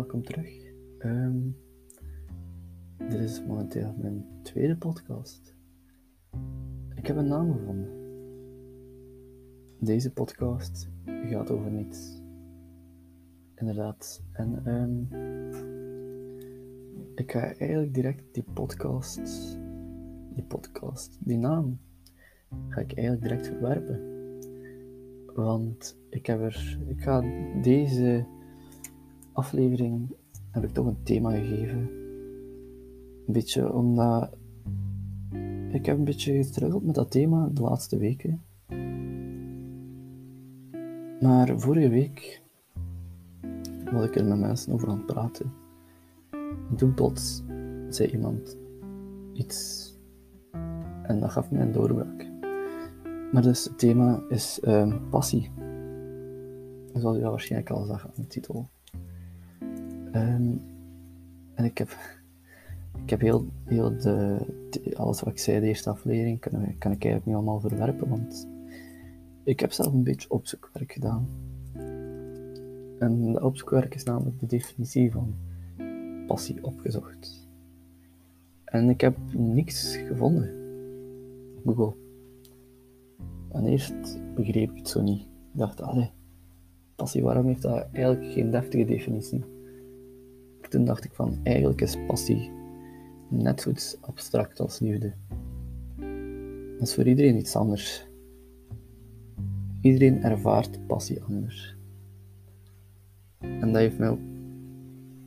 welkom terug. Ehm, dit is momenteel mijn tweede podcast. Ik heb een naam gevonden. Deze podcast gaat over niets. Inderdaad. En ehm, ik ga eigenlijk direct die podcast, die podcast, die naam, ga ik eigenlijk direct verwerpen. Want ik heb er, ik ga deze aflevering heb ik toch een thema gegeven. Een beetje omdat ik heb een beetje gestruggeld met dat thema de laatste weken. Maar vorige week was ik er met mensen over aan het praten. En toen plots zei iemand iets. En dat gaf mij een doorbraak. Maar dus het thema is uh, passie. Zoals je waarschijnlijk al zag aan de titel. Um, en ik heb, ik heb heel, heel de, alles wat ik zei de eerste aflevering, kan, kan ik eigenlijk niet allemaal verwerpen, want ik heb zelf een beetje opzoekwerk gedaan. En de opzoekwerk is namelijk de definitie van passie opgezocht. En ik heb niks gevonden op Google. En eerst begreep ik het zo niet. Ik dacht, allee, passie, waarom heeft dat eigenlijk geen deftige definitie? Toen dacht ik van, eigenlijk is passie net zo abstract als liefde. Dat is voor iedereen iets anders. Iedereen ervaart passie anders. En dat heeft mij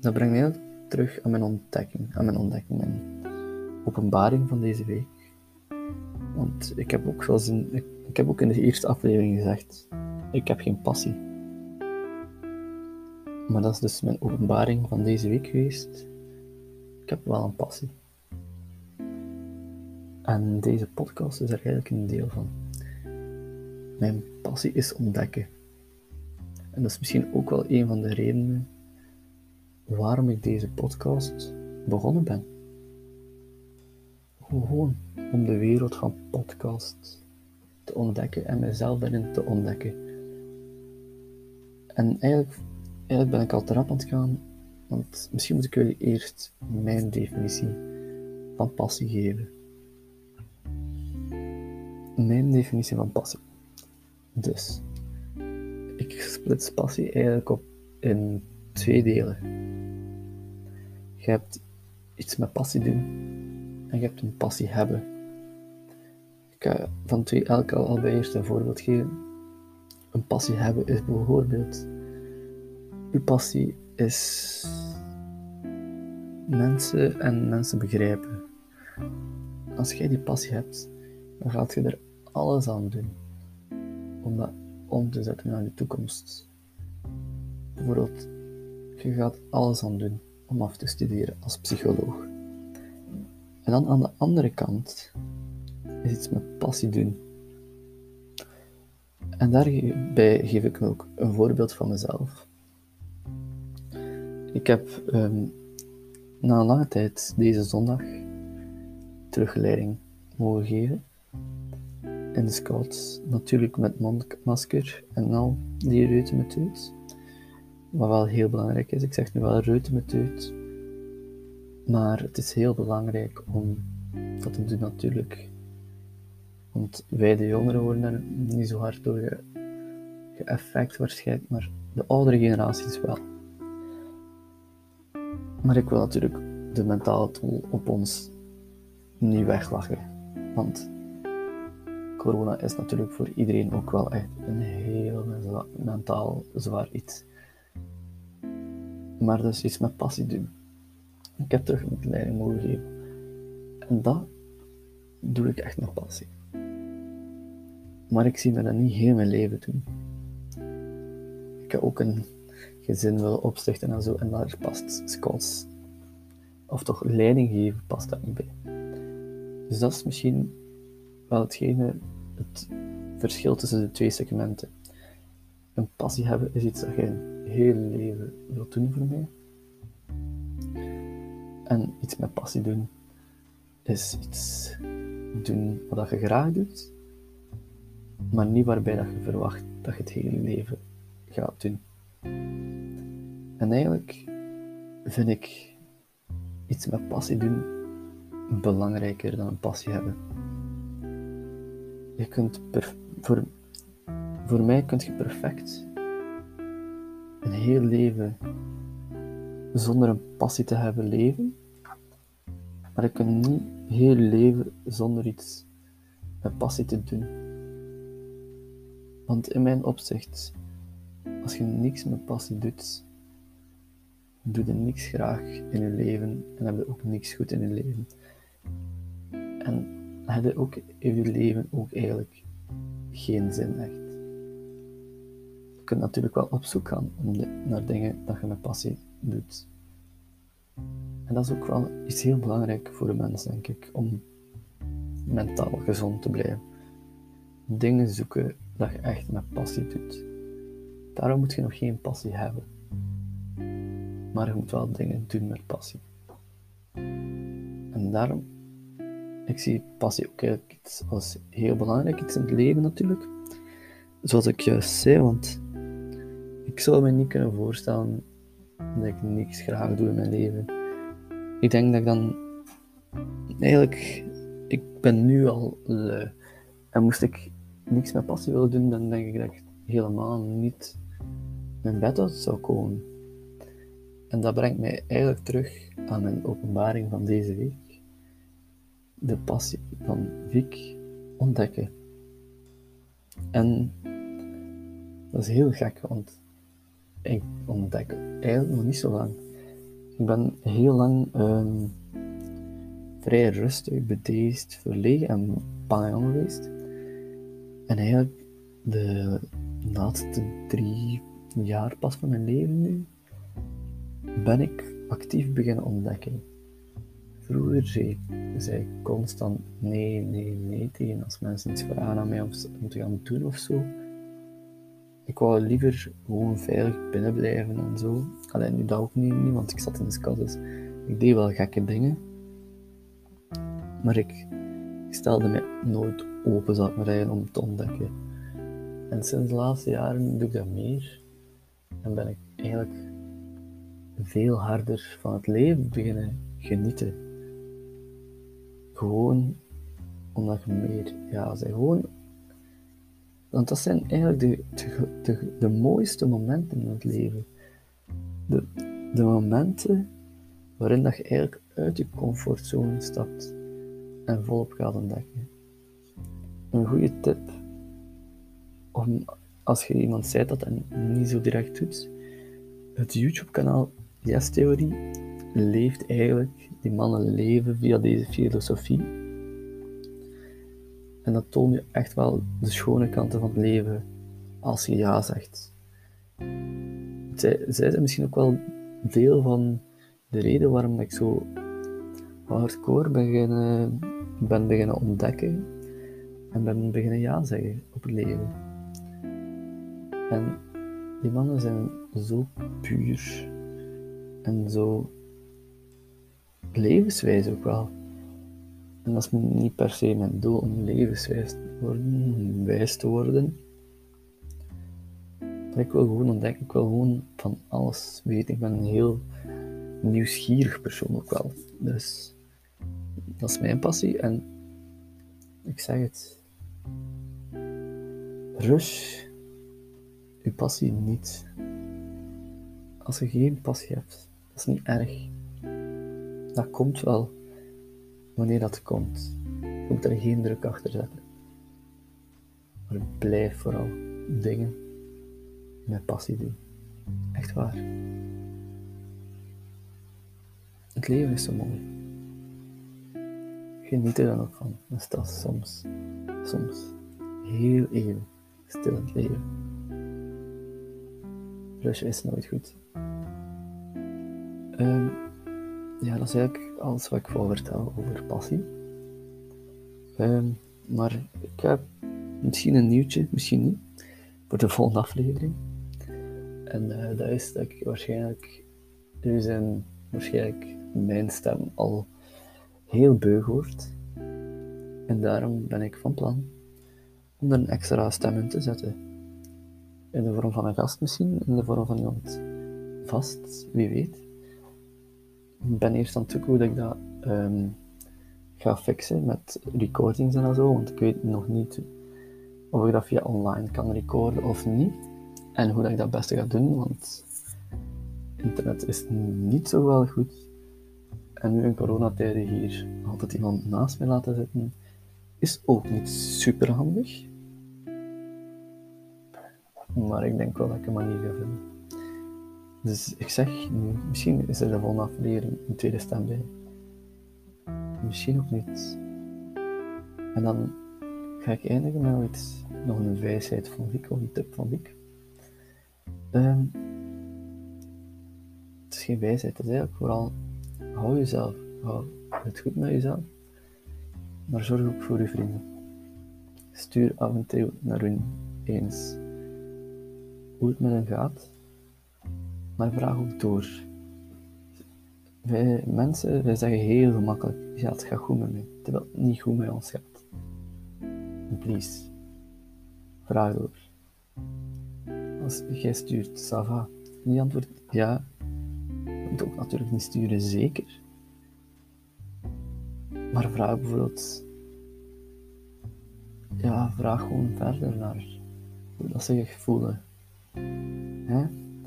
dat brengt mij terug aan mijn ontdekking, aan mijn ontdekking, mijn openbaring van deze week. Want ik heb ook, zoals ik heb ook in de eerste aflevering gezegd, ik heb geen passie. Maar dat is dus mijn openbaring van deze week geweest. Ik heb wel een passie. En deze podcast is er eigenlijk een deel van. Mijn passie is ontdekken. En dat is misschien ook wel een van de redenen waarom ik deze podcast begonnen ben. Gewoon om de wereld van podcast te ontdekken en mezelf daarin te ontdekken. En eigenlijk Eigenlijk ben ik al te rap aan het gaan, want misschien moet ik jullie eerst mijn definitie van passie geven. Mijn definitie van passie. Dus, ik splits passie eigenlijk op in twee delen. Je hebt iets met passie doen en je hebt een passie hebben. Ik ga van twee elk al, bij eerst een voorbeeld geven. Een passie hebben is bijvoorbeeld uw passie is mensen en mensen begrijpen. Als jij die passie hebt, dan gaat je er alles aan doen om dat om te zetten naar je toekomst. Bijvoorbeeld, je gaat alles aan doen om af te studeren als psycholoog. En dan aan de andere kant is iets met passie doen. En daarbij geef ik ook een voorbeeld van mezelf. Ik heb ehm, na een lange tijd deze zondag teruggeleiding mogen geven. In de scouts, natuurlijk met mondmasker en al die reutemethode. Wat wel heel belangrijk is, ik zeg nu wel reutemethode, maar het is heel belangrijk om dat te doen natuurlijk. Want wij de jongeren worden er niet zo hard door geëffect ge waarschijnlijk, maar de oudere generaties wel. Maar ik wil natuurlijk de mentale tool op ons niet weglachen. Want corona is natuurlijk voor iedereen ook wel echt een heel mentaal zwaar iets. Maar dus iets met passie doen. Ik heb terug een leiding mogen geven. En dat doe ik echt met passie. Maar ik zie me dat niet heel mijn leven doen. Ik heb ook een gezin willen opstichten en zo. En daar past scouts, of toch leiding geven, past dat niet bij. Dus dat is misschien wel hetgene, het verschil tussen de twee segmenten. Een passie hebben is iets dat je een heel leven wilt doen voor mij. En iets met passie doen is iets doen wat je graag doet, maar niet waarbij dat je verwacht dat je het hele leven gaat doen. En eigenlijk vind ik iets met passie doen belangrijker dan een passie hebben. Je kunt voor, voor mij kun je perfect een heel leven zonder een passie te hebben leven, maar je kunt niet heel leven zonder iets met passie te doen. Want in mijn opzicht, als je niks met passie doet, doe je niks graag in je leven en heb je ook niks goed in je leven. En heb je ook in je leven ook eigenlijk geen zin echt. Je kunt natuurlijk wel op zoek gaan naar dingen dat je met passie doet. En dat is ook wel iets heel belangrijk voor de mens, denk ik, om mentaal gezond te blijven. Dingen zoeken dat je echt met passie doet. Daarom moet je nog geen passie hebben. Maar je moet wel dingen doen met passie. En daarom, ik zie passie ook iets als heel belangrijk iets in het leven natuurlijk. Zoals ik juist zei, want ik zou me niet kunnen voorstellen dat ik niks graag doe in mijn leven. Ik denk dat ik dan eigenlijk, ik ben nu al lui. En moest ik niks met passie willen doen, dan denk ik dat ik helemaal niet mijn bed uit zou komen. En dat brengt mij eigenlijk terug aan mijn openbaring van deze week. De passie van Vic ontdekken. En dat is heel gek, want ik ontdek eigenlijk nog niet zo lang. Ik ben heel lang um, vrij rustig, bedeesd, verlegen en bang geweest. En eigenlijk de laatste drie jaar pas van mijn leven nu, ben ik actief beginnen ontdekken. Vroeger zei, ik constant nee, nee, nee tegen als mensen iets vragen aan mij om, om te gaan doen of zo. Ik wou liever gewoon veilig binnen blijven en zo. Alleen nu dat ook niet, want ik zat in de kast, dus ik deed wel gekke dingen. Maar ik, stelde me nooit open, ik maar zeggen, om te ontdekken. En sinds de laatste jaren doe ik dat meer. En ben ik eigenlijk veel harder van het leven beginnen genieten. Gewoon omdat je meer, ja, gewoon. Want dat zijn eigenlijk de, de, de, mooiste momenten in het leven. De, de momenten waarin dat je eigenlijk uit je comfortzone stapt en volop gaat ontdekken. Een goede tip om als je iemand zei dat en niet zo direct doet, het YouTube-kanaal Yes Theorie leeft eigenlijk, die mannen leven via deze filosofie. En dat toont je echt wel de schone kanten van het leven als je ja zegt. Zij, zij zijn misschien ook wel deel van de reden waarom ik zo hardcore beginnen, ben beginnen ontdekken en ben beginnen ja zeggen op het leven. En die mannen zijn zo puur en zo levenswijs ook wel. En dat is niet per se mijn doel om levenswijs te worden, wijs te worden. Maar ik wil gewoon ontdekken, ik wil gewoon van alles weten. Ik ben een heel nieuwsgierig persoon ook wel. Dus dat is mijn passie en ik zeg het. Rush je passie niet. Als je geen passie hebt, dat is niet erg. Dat komt wel wanneer dat komt. Je moet er geen druk achter zetten. Maar blijf vooral dingen met passie doen. Echt waar. Het leven is zo mooi. Geniet er dan ook van. Dan staat soms, soms heel even stil in het leven. Rushen is nooit goed. Um, ja, dat is eigenlijk alles wat ik wou vertellen over passie. Um, maar ik heb misschien een nieuwtje, misschien niet, voor de volgende aflevering. En uh, dat is dat ik waarschijnlijk, nu zijn waarschijnlijk mijn stem al heel beug hoort. En daarom ben ik van plan om er een extra stem in te zetten. In de vorm van een gast misschien, in de vorm van iemand vast, wie weet. Ben eerst aan het zoeken hoe dat ik dat ehm, ga fixen met recordings en zo, want ik weet nog niet of ik dat via online kan recorden of niet. En hoe dat ik dat beste ga doen, want internet is niet zo wel goed. En nu in coronatijden hier altijd iemand naast mij laten zitten, is ook niet super handig. Maar ik denk wel dat ik een manier ga vinden. Dus ik zeg, misschien is er de volgende aflevering een tweede stem bij. Misschien ook niet. En dan ga ik eindigen met iets, nog een wijsheid van Wiek, of een tip van Wiek. Ehm, het is geen wijsheid, het is eigenlijk vooral hou jezelf, hou het goed met jezelf, maar zorg ook voor je vrienden. Stuur af en toe naar hun eens hoe het met hen gaat, maar vraag ook door. Wij mensen, wij zeggen heel gemakkelijk, ja het gaat goed met mij, terwijl het niet goed met ons gaat. Please, vraag door. Als jij stuurt, Sava, die antwoord ja, je moet ook natuurlijk niet sturen, zeker. Maar vraag bijvoorbeeld, ja, vraag gewoon verder naar hoe dat ze zich voelen. Hè?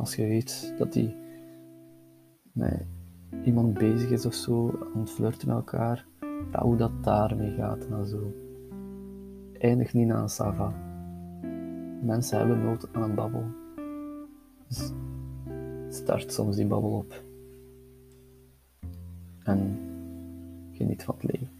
Als je weet dat die met iemand bezig is of zo, aan het flirten met elkaar, hoe dat daarmee gaat en zo. Eindig niet aan een sava. Mensen hebben nood aan een babbel. Dus start soms die babbel op. En geniet van het leven.